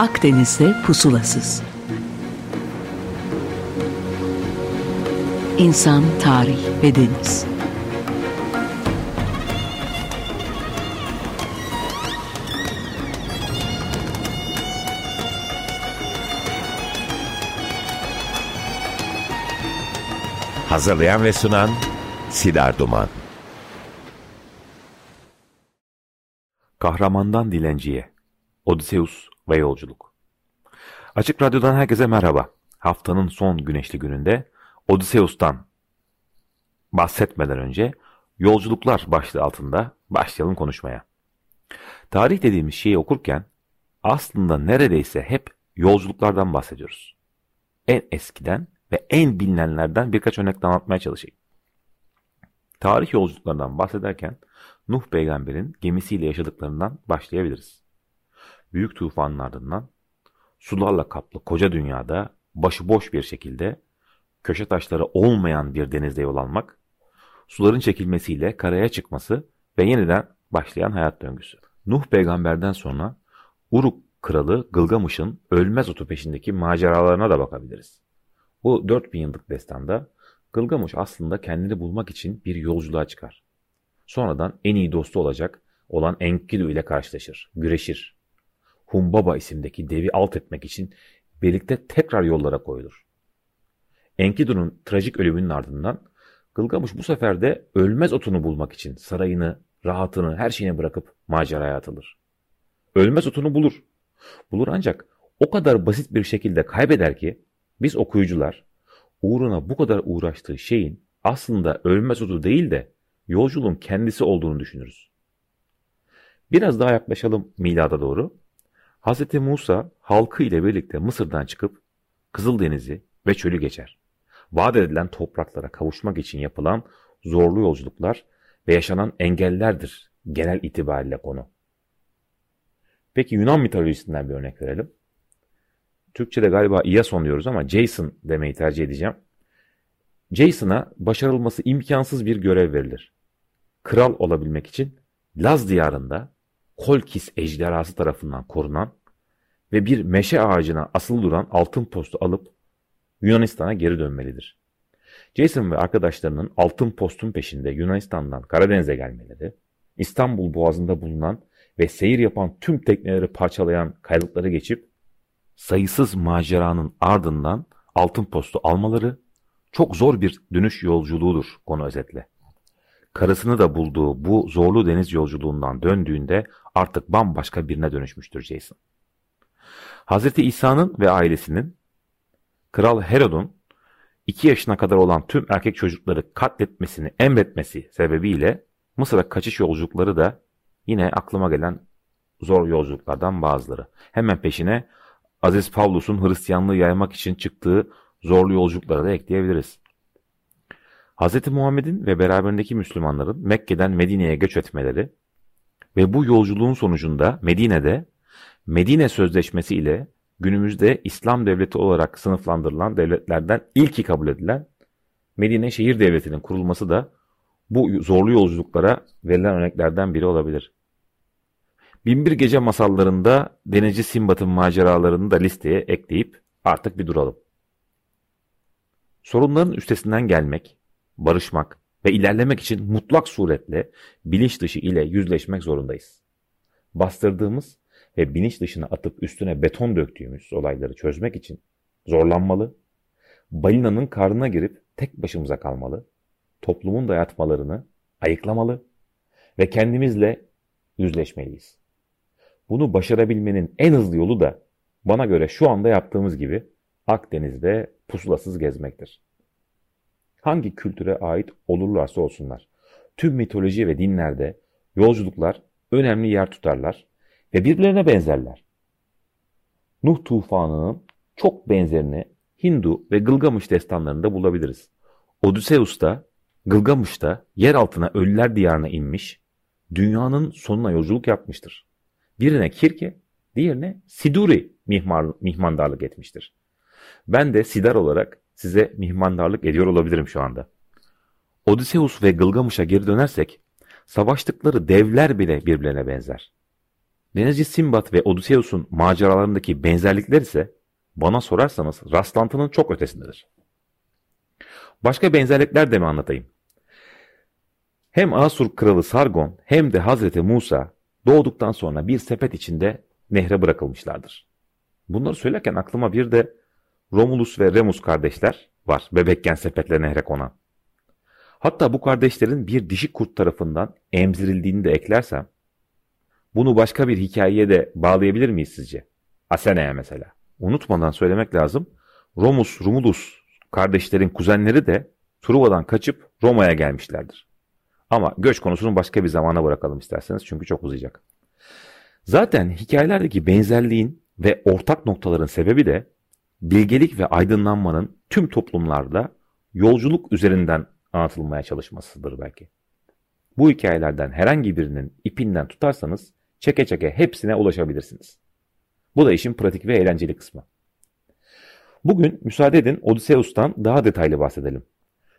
Akdeniz'de pusulasız. İnsan, tarih ve deniz. Hazırlayan ve sunan Sidar Duman. Kahramandan dilenciye. Odysseus ve yolculuk. Açık Radyo'dan herkese merhaba. Haftanın son güneşli gününde Odysseus'tan bahsetmeden önce yolculuklar başlığı altında başlayalım konuşmaya. Tarih dediğimiz şeyi okurken aslında neredeyse hep yolculuklardan bahsediyoruz. En eskiden ve en bilinenlerden birkaç örnek anlatmaya çalışayım. Tarih yolculuklarından bahsederken Nuh peygamberin gemisiyle yaşadıklarından başlayabiliriz. Büyük tufanın ardından sularla kaplı koca dünyada başıboş bir şekilde köşe taşları olmayan bir denizde yol almak, suların çekilmesiyle karaya çıkması ve yeniden başlayan hayat döngüsü. Nuh peygamberden sonra Uruk kralı Gılgamış'ın ölmez otu peşindeki maceralarına da bakabiliriz. Bu 4000 yıllık destanda Gılgamış aslında kendini bulmak için bir yolculuğa çıkar. Sonradan en iyi dostu olacak olan Enkidu ile karşılaşır, güreşir. Humbaba isimdeki devi alt etmek için birlikte tekrar yollara koyulur. Enkidu'nun trajik ölümünün ardından Gılgamış bu sefer de ölmez otunu bulmak için sarayını, rahatını, her şeyini bırakıp maceraya atılır. Ölmez otunu bulur. Bulur ancak o kadar basit bir şekilde kaybeder ki biz okuyucular uğruna bu kadar uğraştığı şeyin aslında ölmez otu değil de yolculuğun kendisi olduğunu düşünürüz. Biraz daha yaklaşalım milada doğru. Hz. Musa halkı ile birlikte Mısır'dan çıkıp Kızıldeniz'i ve çölü geçer. Vaat edilen topraklara kavuşmak için yapılan zorlu yolculuklar ve yaşanan engellerdir genel itibariyle konu. Peki Yunan mitolojisinden bir örnek verelim. Türkçe'de galiba Iason diyoruz ama Jason demeyi tercih edeceğim. Jason'a başarılması imkansız bir görev verilir. Kral olabilmek için Laz diyarında Kolkis ejderhası tarafından korunan ve bir meşe ağacına asılı duran altın postu alıp Yunanistan'a geri dönmelidir. Jason ve arkadaşlarının altın postun peşinde Yunanistan'dan Karadeniz'e gelmeleri, İstanbul boğazında bulunan ve seyir yapan tüm tekneleri parçalayan kayalıkları geçip sayısız maceranın ardından altın postu almaları çok zor bir dönüş yolculuğudur konu özetle. Karısını da bulduğu bu zorlu deniz yolculuğundan döndüğünde artık bambaşka birine dönüşmüştür Jason. Hz. İsa'nın ve ailesinin Kral Herod'un 2 yaşına kadar olan tüm erkek çocukları katletmesini emretmesi sebebiyle Mısır'a kaçış yolculukları da yine aklıma gelen zor yolculuklardan bazıları. Hemen peşine Aziz Pavlus'un Hristiyanlığı yaymak için çıktığı zorlu yolculuklara da ekleyebiliriz. Hz. Muhammed'in ve beraberindeki Müslümanların Mekke'den Medine'ye göç etmeleri ve bu yolculuğun sonucunda Medine'de Medine Sözleşmesi ile günümüzde İslam devleti olarak sınıflandırılan devletlerden ilki kabul edilen Medine şehir devletinin kurulması da bu zorlu yolculuklara verilen örneklerden biri olabilir. Binbir Gece masallarında denizci Simbat'ın maceralarını da listeye ekleyip artık bir duralım. Sorunların üstesinden gelmek, barışmak ve ilerlemek için mutlak suretle bilinç dışı ile yüzleşmek zorundayız. Bastırdığımız ve bilinç dışına atıp üstüne beton döktüğümüz olayları çözmek için zorlanmalı, balinanın karnına girip tek başımıza kalmalı, toplumun dayatmalarını ayıklamalı ve kendimizle yüzleşmeliyiz. Bunu başarabilmenin en hızlı yolu da bana göre şu anda yaptığımız gibi Akdeniz'de pusulasız gezmektir. Hangi kültüre ait olurlarsa olsunlar. Tüm mitoloji ve dinlerde yolculuklar önemli yer tutarlar ve birbirlerine benzerler. Nuh tufanının çok benzerini Hindu ve Gılgamış destanlarında bulabiliriz. Odysseus da Gılgamış da yer altına ölüler diyarına inmiş, dünyanın sonuna yolculuk yapmıştır. Birine Kirke, diğerine Siduri mihmandarlık etmiştir. Ben de Sidar olarak size mihmandarlık ediyor olabilirim şu anda. Odysseus ve Gılgamış'a geri dönersek, savaştıkları devler bile birbirine benzer. Denizci Simbat ve Odysseus'un maceralarındaki benzerlikler ise bana sorarsanız rastlantının çok ötesindedir. Başka benzerlikler de mi anlatayım? Hem Asur kralı Sargon hem de Hazreti Musa doğduktan sonra bir sepet içinde nehre bırakılmışlardır. Bunları söylerken aklıma bir de Romulus ve Remus kardeşler var bebekken sepetle nehre konan. Hatta bu kardeşlerin bir dişi kurt tarafından emzirildiğini de eklersem bunu başka bir hikayeye de bağlayabilir miyiz sizce? Asene'ye mesela. Unutmadan söylemek lazım. Romus, Romulus kardeşlerin kuzenleri de Truva'dan kaçıp Roma'ya gelmişlerdir. Ama göç konusunu başka bir zamana bırakalım isterseniz çünkü çok uzayacak. Zaten hikayelerdeki benzerliğin ve ortak noktaların sebebi de bilgelik ve aydınlanmanın tüm toplumlarda yolculuk üzerinden anlatılmaya çalışmasıdır belki. Bu hikayelerden herhangi birinin ipinden tutarsanız çeke çeke hepsine ulaşabilirsiniz. Bu da işin pratik ve eğlenceli kısmı. Bugün müsaade edin Odysseus'tan daha detaylı bahsedelim.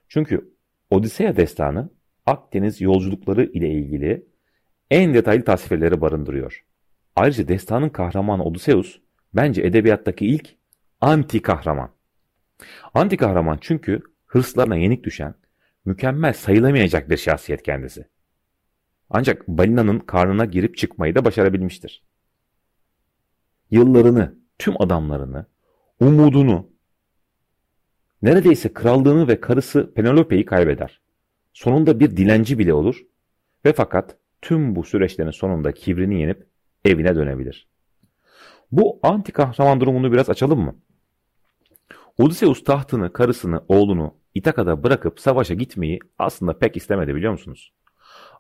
Çünkü Odisea destanı Akdeniz yolculukları ile ilgili en detaylı tasvirleri barındırıyor. Ayrıca destanın kahramanı Odysseus bence edebiyattaki ilk anti kahraman. Anti kahraman çünkü hırslarına yenik düşen, mükemmel sayılamayacak bir şahsiyet kendisi. Ancak balinanın karnına girip çıkmayı da başarabilmiştir. Yıllarını, tüm adamlarını, umudunu, neredeyse krallığını ve karısı Penelope'yi kaybeder. Sonunda bir dilenci bile olur ve fakat tüm bu süreçlerin sonunda kibrini yenip evine dönebilir. Bu anti kahraman durumunu biraz açalım mı? Odysseus tahtını, karısını, oğlunu İtaka'da bırakıp savaşa gitmeyi aslında pek istemedi biliyor musunuz?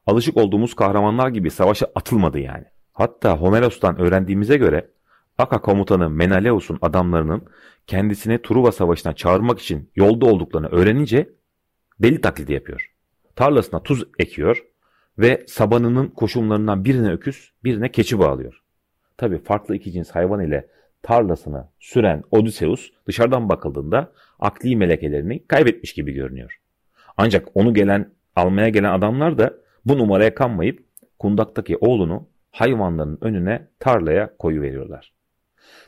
Alışık olduğumuz kahramanlar gibi savaşa atılmadı yani. Hatta Homeros'tan öğrendiğimize göre Aka komutanı Menelaus'un adamlarının kendisini Truva Savaşı'na çağırmak için yolda olduklarını öğrenince deli taklidi yapıyor. Tarlasına tuz ekiyor ve sabanının koşumlarından birine öküz, birine keçi bağlıyor. Tabi farklı iki cins hayvan ile tarlasını süren Odysseus dışarıdan bakıldığında akli melekelerini kaybetmiş gibi görünüyor. Ancak onu gelen almaya gelen adamlar da bu numaraya kanmayıp kundaktaki oğlunu hayvanların önüne tarlaya koyu veriyorlar.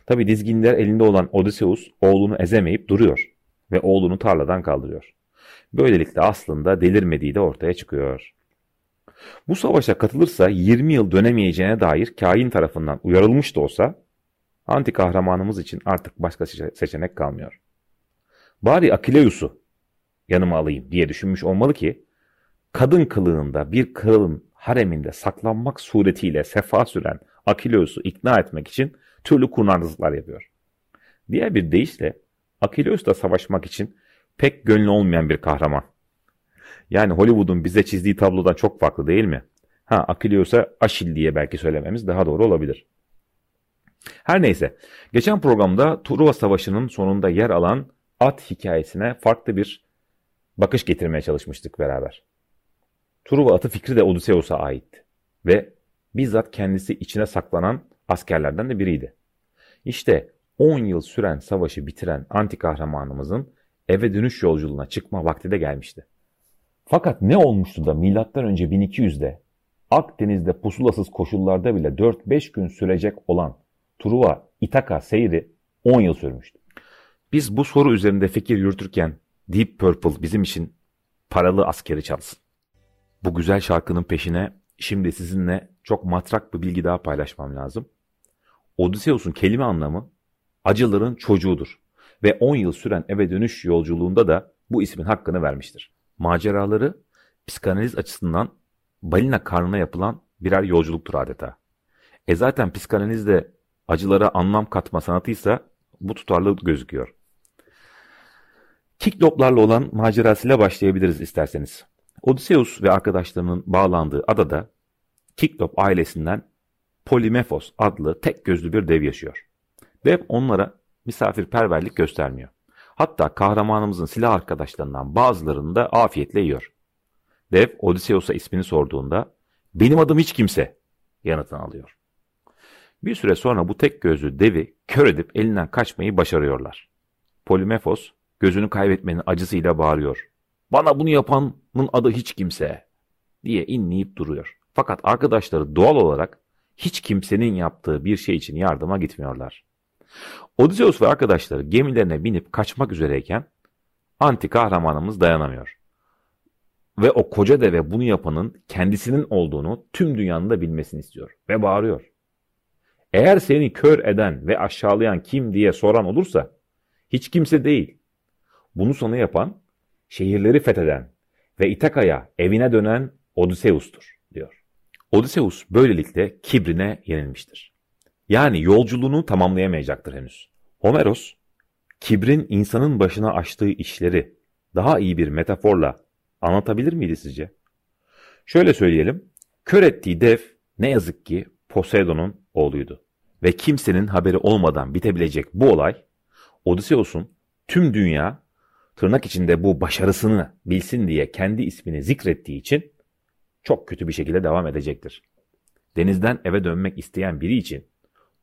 Tabi dizginler elinde olan Odysseus oğlunu ezemeyip duruyor ve oğlunu tarladan kaldırıyor. Böylelikle aslında delirmediği de ortaya çıkıyor. Bu savaşa katılırsa 20 yıl dönemeyeceğine dair kain tarafından uyarılmış da olsa anti kahramanımız için artık başka seçenek kalmıyor. Bari Akileus'u yanıma alayım diye düşünmüş olmalı ki kadın kılığında bir kralın hareminde saklanmak suretiyle sefa süren Akileus'u ikna etmek için türlü kurnazlıklar yapıyor. Diğer bir deyişle Akileus'la savaşmak için pek gönlü olmayan bir kahraman. Yani Hollywood'un bize çizdiği tablodan çok farklı değil mi? Ha Akileus'a Aşil diye belki söylememiz daha doğru olabilir. Her neyse, geçen programda Truva Savaşı'nın sonunda yer alan at hikayesine farklı bir bakış getirmeye çalışmıştık beraber. Truva atı fikri de Odysseus'a ait ve bizzat kendisi içine saklanan askerlerden de biriydi. İşte 10 yıl süren savaşı bitiren anti kahramanımızın eve dönüş yolculuğuna çıkma vakti de gelmişti. Fakat ne olmuştu da milattan önce 1200'de Akdeniz'de pusulasız koşullarda bile 4-5 gün sürecek olan Truva İtaka seyri 10 yıl sürmüştü. Biz bu soru üzerinde fikir yürütürken Deep Purple bizim için paralı askeri çalsın. Bu güzel şarkının peşine şimdi sizinle çok matrak bir bilgi daha paylaşmam lazım. Odysseus'un kelime anlamı acıların çocuğudur ve 10 yıl süren eve dönüş yolculuğunda da bu ismin hakkını vermiştir. Maceraları psikanaliz açısından balina karnına yapılan birer yolculuktur adeta. E zaten psikanalizde acılara anlam katma sanatıysa bu tutarlı gözüküyor. Kikloplarla olan macerasıyla başlayabiliriz isterseniz. Odysseus ve arkadaşlarının bağlandığı adada Kiklop ailesinden Polimefos adlı tek gözlü bir dev yaşıyor. Dev onlara misafirperverlik göstermiyor. Hatta kahramanımızın silah arkadaşlarından bazılarını da afiyetle yiyor. Dev Odysseus'a ismini sorduğunda benim adım hiç kimse yanıtını alıyor. Bir süre sonra bu tek gözlü devi kör edip elinden kaçmayı başarıyorlar. Polimefos gözünü kaybetmenin acısıyla bağırıyor. Bana bunu yapanın adı hiç kimse diye inleyip duruyor. Fakat arkadaşları doğal olarak hiç kimsenin yaptığı bir şey için yardıma gitmiyorlar. Odysseus ve arkadaşları gemilerine binip kaçmak üzereyken anti kahramanımız dayanamıyor. Ve o koca deve bunu yapanın kendisinin olduğunu tüm dünyanın da bilmesini istiyor ve bağırıyor. Eğer seni kör eden ve aşağılayan kim diye soran olursa hiç kimse değil. Bunu sana yapan şehirleri fetheden ve İtaka'ya evine dönen Odysseus'tur diyor. Odysseus böylelikle kibrine yenilmiştir. Yani yolculuğunu tamamlayamayacaktır henüz. Homeros, kibrin insanın başına açtığı işleri daha iyi bir metaforla anlatabilir miydi sizce? Şöyle söyleyelim, kör ettiği dev ne yazık ki Poseidon'un oğluydu. Ve kimsenin haberi olmadan bitebilecek bu olay, Odysseus'un tüm dünya tırnak içinde bu başarısını bilsin diye kendi ismini zikrettiği için çok kötü bir şekilde devam edecektir. Denizden eve dönmek isteyen biri için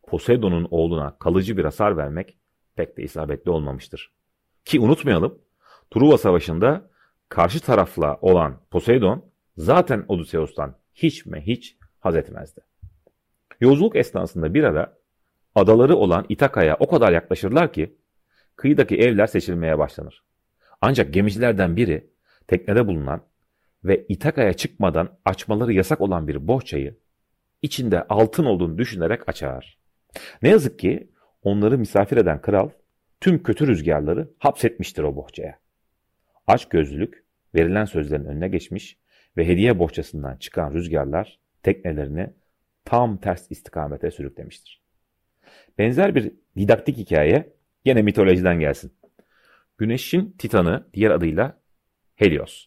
Poseidon'un oğluna kalıcı bir hasar vermek pek de isabetli olmamıştır. Ki unutmayalım, Truva Savaşı'nda karşı tarafla olan Poseidon zaten Odysseus'tan hiç mi hiç haz etmezdi. Yolculuk esnasında bir ara adaları olan İtaka'ya o kadar yaklaşırlar ki kıyıdaki evler seçilmeye başlanır. Ancak gemicilerden biri teknede bulunan ve İtaka'ya çıkmadan açmaları yasak olan bir bohçayı içinde altın olduğunu düşünerek açar. Ne yazık ki onları misafir eden kral tüm kötü rüzgarları hapsetmiştir o bohçaya. Aç gözlülük verilen sözlerin önüne geçmiş ve hediye bohçasından çıkan rüzgarlar teknelerini tam ters istikamete sürüklemiştir. Benzer bir didaktik hikaye yine mitolojiden gelsin. Güneşin titanı diğer adıyla Helios.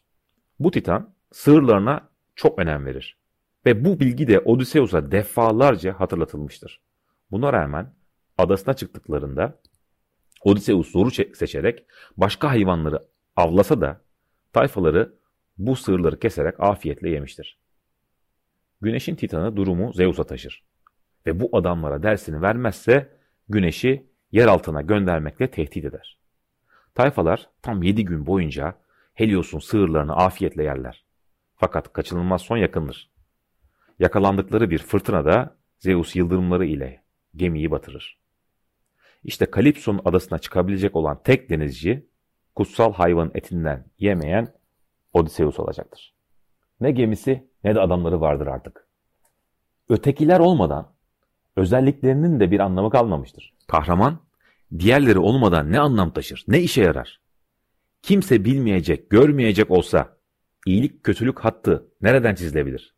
Bu titan sığırlarına çok önem verir. Ve bu bilgi de Odysseus'a defalarca hatırlatılmıştır. Buna rağmen adasına çıktıklarında Odysseus zoru seçerek başka hayvanları avlasa da tayfaları bu sığırları keserek afiyetle yemiştir. Güneşin titanı durumu Zeus'a taşır. Ve bu adamlara dersini vermezse güneşi yer altına göndermekle tehdit eder. Tayfalar tam yedi gün boyunca Helios'un sığırlarını afiyetle yerler. Fakat kaçınılmaz son yakındır. Yakalandıkları bir fırtınada Zeus yıldırımları ile gemiyi batırır. İşte Kalipso'nun adasına çıkabilecek olan tek denizci, kutsal hayvanın etinden yemeyen Odysseus olacaktır. Ne gemisi ne de adamları vardır artık. Ötekiler olmadan özelliklerinin de bir anlamı kalmamıştır. Kahraman, diğerleri olmadan ne anlam taşır, ne işe yarar? Kimse bilmeyecek, görmeyecek olsa iyilik kötülük hattı nereden çizilebilir?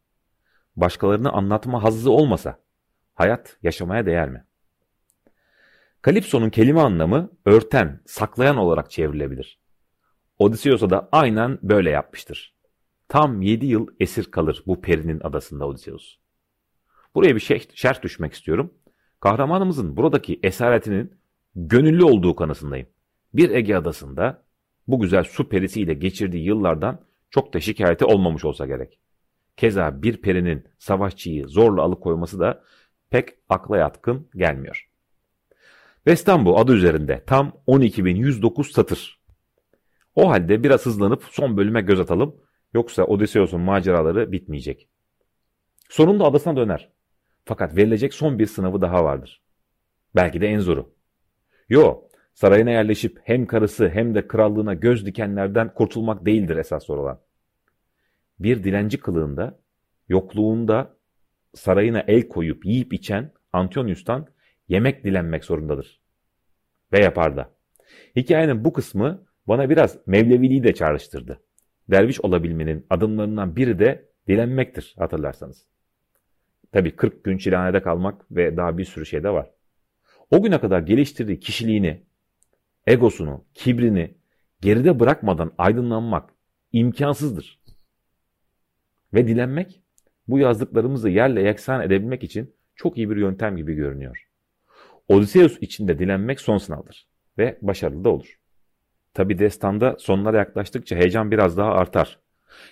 Başkalarını anlatma hazzı olmasa hayat yaşamaya değer mi? Kalipso'nun kelime anlamı örten, saklayan olarak çevrilebilir. Odysseus'a da aynen böyle yapmıştır. Tam yedi yıl esir kalır bu perinin adasında Odysseus. Buraya bir şey, şerh düşmek istiyorum. Kahramanımızın buradaki esaretinin gönüllü olduğu kanısındayım. Bir Ege adasında bu güzel su perisiyle geçirdiği yıllardan çok da şikayeti olmamış olsa gerek. Keza bir perinin savaşçıyı zorla alıkoyması da pek akla yatkın gelmiyor. Vestambu adı üzerinde tam 12.109 satır. O halde biraz hızlanıp son bölüme göz atalım yoksa Odysseus'un maceraları bitmeyecek. Sonunda adasına döner. Fakat verilecek son bir sınavı daha vardır. Belki de en zoru. Yo, sarayına yerleşip hem karısı hem de krallığına göz dikenlerden kurtulmak değildir esas sorulan. Bir dilenci kılığında, yokluğunda sarayına el koyup yiyip içen Antonius'tan yemek dilenmek zorundadır. Ve yapar da. Hikayenin bu kısmı bana biraz Mevleviliği de çağrıştırdı. Derviş olabilmenin adımlarından biri de dilenmektir hatırlarsanız. Tabi 40 gün çilehanede kalmak ve daha bir sürü şey de var. O güne kadar geliştirdiği kişiliğini, egosunu, kibrini geride bırakmadan aydınlanmak imkansızdır. Ve dilenmek bu yazdıklarımızı yerle yeksan edebilmek için çok iyi bir yöntem gibi görünüyor. Odysseus için de dilenmek son sınavdır ve başarılı da olur. Tabi destanda sonlara yaklaştıkça heyecan biraz daha artar.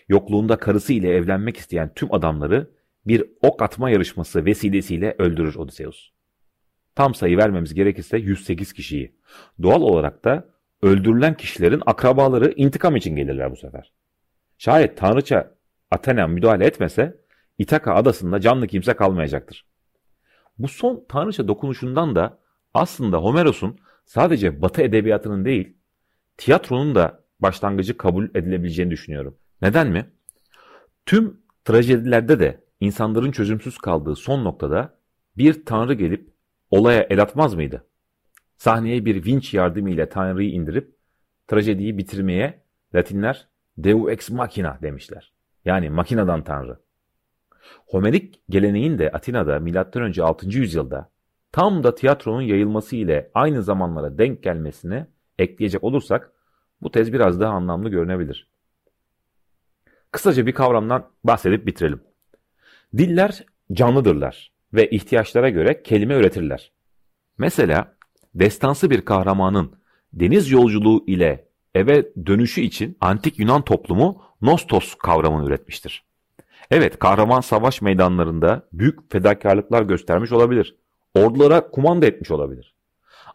Yokluğunda karısı ile evlenmek isteyen tüm adamları bir ok atma yarışması vesilesiyle öldürür Odysseus. Tam sayı vermemiz gerekirse 108 kişiyi. Doğal olarak da öldürülen kişilerin akrabaları intikam için gelirler bu sefer. Şayet tanrıça Athena müdahale etmese İtaka adasında canlı kimse kalmayacaktır. Bu son tanrıça dokunuşundan da aslında Homeros'un sadece Batı edebiyatının değil, tiyatronun da başlangıcı kabul edilebileceğini düşünüyorum. Neden mi? Tüm trajedilerde de insanların çözümsüz kaldığı son noktada bir tanrı gelip olaya el atmaz mıydı? Sahneye bir vinç yardımıyla tanrıyı indirip trajediyi bitirmeye Latinler Deu ex machina demişler. Yani makinadan tanrı. Homerik geleneğin de Atina'da M.Ö. 6. yüzyılda tam da tiyatronun yayılması ile aynı zamanlara denk gelmesine ekleyecek olursak bu tez biraz daha anlamlı görünebilir. Kısaca bir kavramdan bahsedip bitirelim. Diller canlıdırlar ve ihtiyaçlara göre kelime üretirler. Mesela destansı bir kahramanın deniz yolculuğu ile eve dönüşü için antik Yunan toplumu nostos kavramını üretmiştir. Evet kahraman savaş meydanlarında büyük fedakarlıklar göstermiş olabilir. Ordulara kumanda etmiş olabilir.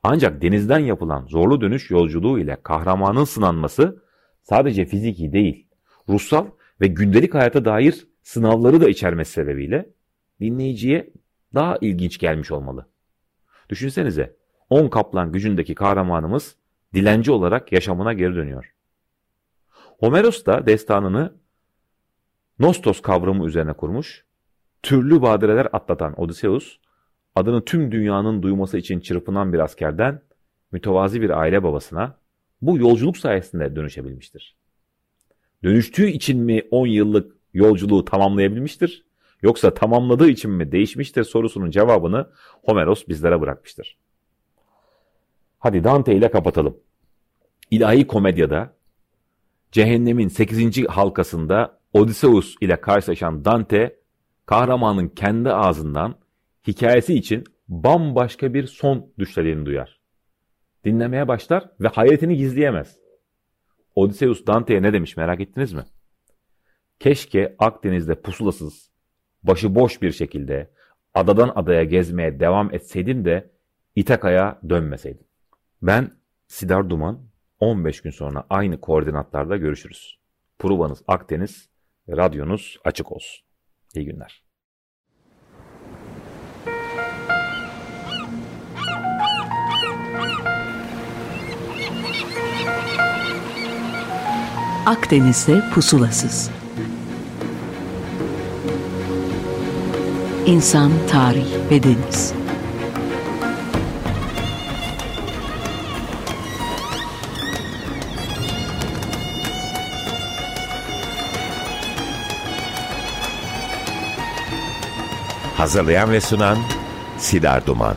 Ancak denizden yapılan zorlu dönüş yolculuğu ile kahramanın sınanması sadece fiziki değil, ruhsal ve gündelik hayata dair sınavları da içermesi sebebiyle dinleyiciye daha ilginç gelmiş olmalı. Düşünsenize 10 kaplan gücündeki kahramanımız dilenci olarak yaşamına geri dönüyor. Homeros da destanını Nostos kavramı üzerine kurmuş, türlü badireler atlatan Odysseus, adını tüm dünyanın duyması için çırpınan bir askerden mütevazi bir aile babasına bu yolculuk sayesinde dönüşebilmiştir. Dönüştüğü için mi 10 yıllık yolculuğu tamamlayabilmiştir, yoksa tamamladığı için mi değişmiştir sorusunun cevabını Homeros bizlere bırakmıştır. Hadi Dante ile kapatalım. İlahi komedyada cehennemin 8. halkasında Odysseus ile karşılaşan Dante kahramanın kendi ağzından hikayesi için bambaşka bir son düşlediğini duyar. Dinlemeye başlar ve hayretini gizleyemez. Odysseus Dante'ye ne demiş merak ettiniz mi? Keşke Akdeniz'de pusulasız, başıboş bir şekilde adadan adaya gezmeye devam etseydin de İtaka'ya dönmeseydin. Ben Sidar Duman 15 gün sonra aynı koordinatlarda görüşürüz. Pruvanız Akdeniz, radyonuz açık olsun. İyi günler. Akdeniz'de pusulasız. İnsan, tarih ve deniz. Hazırlayan ve sunan Sidar Duman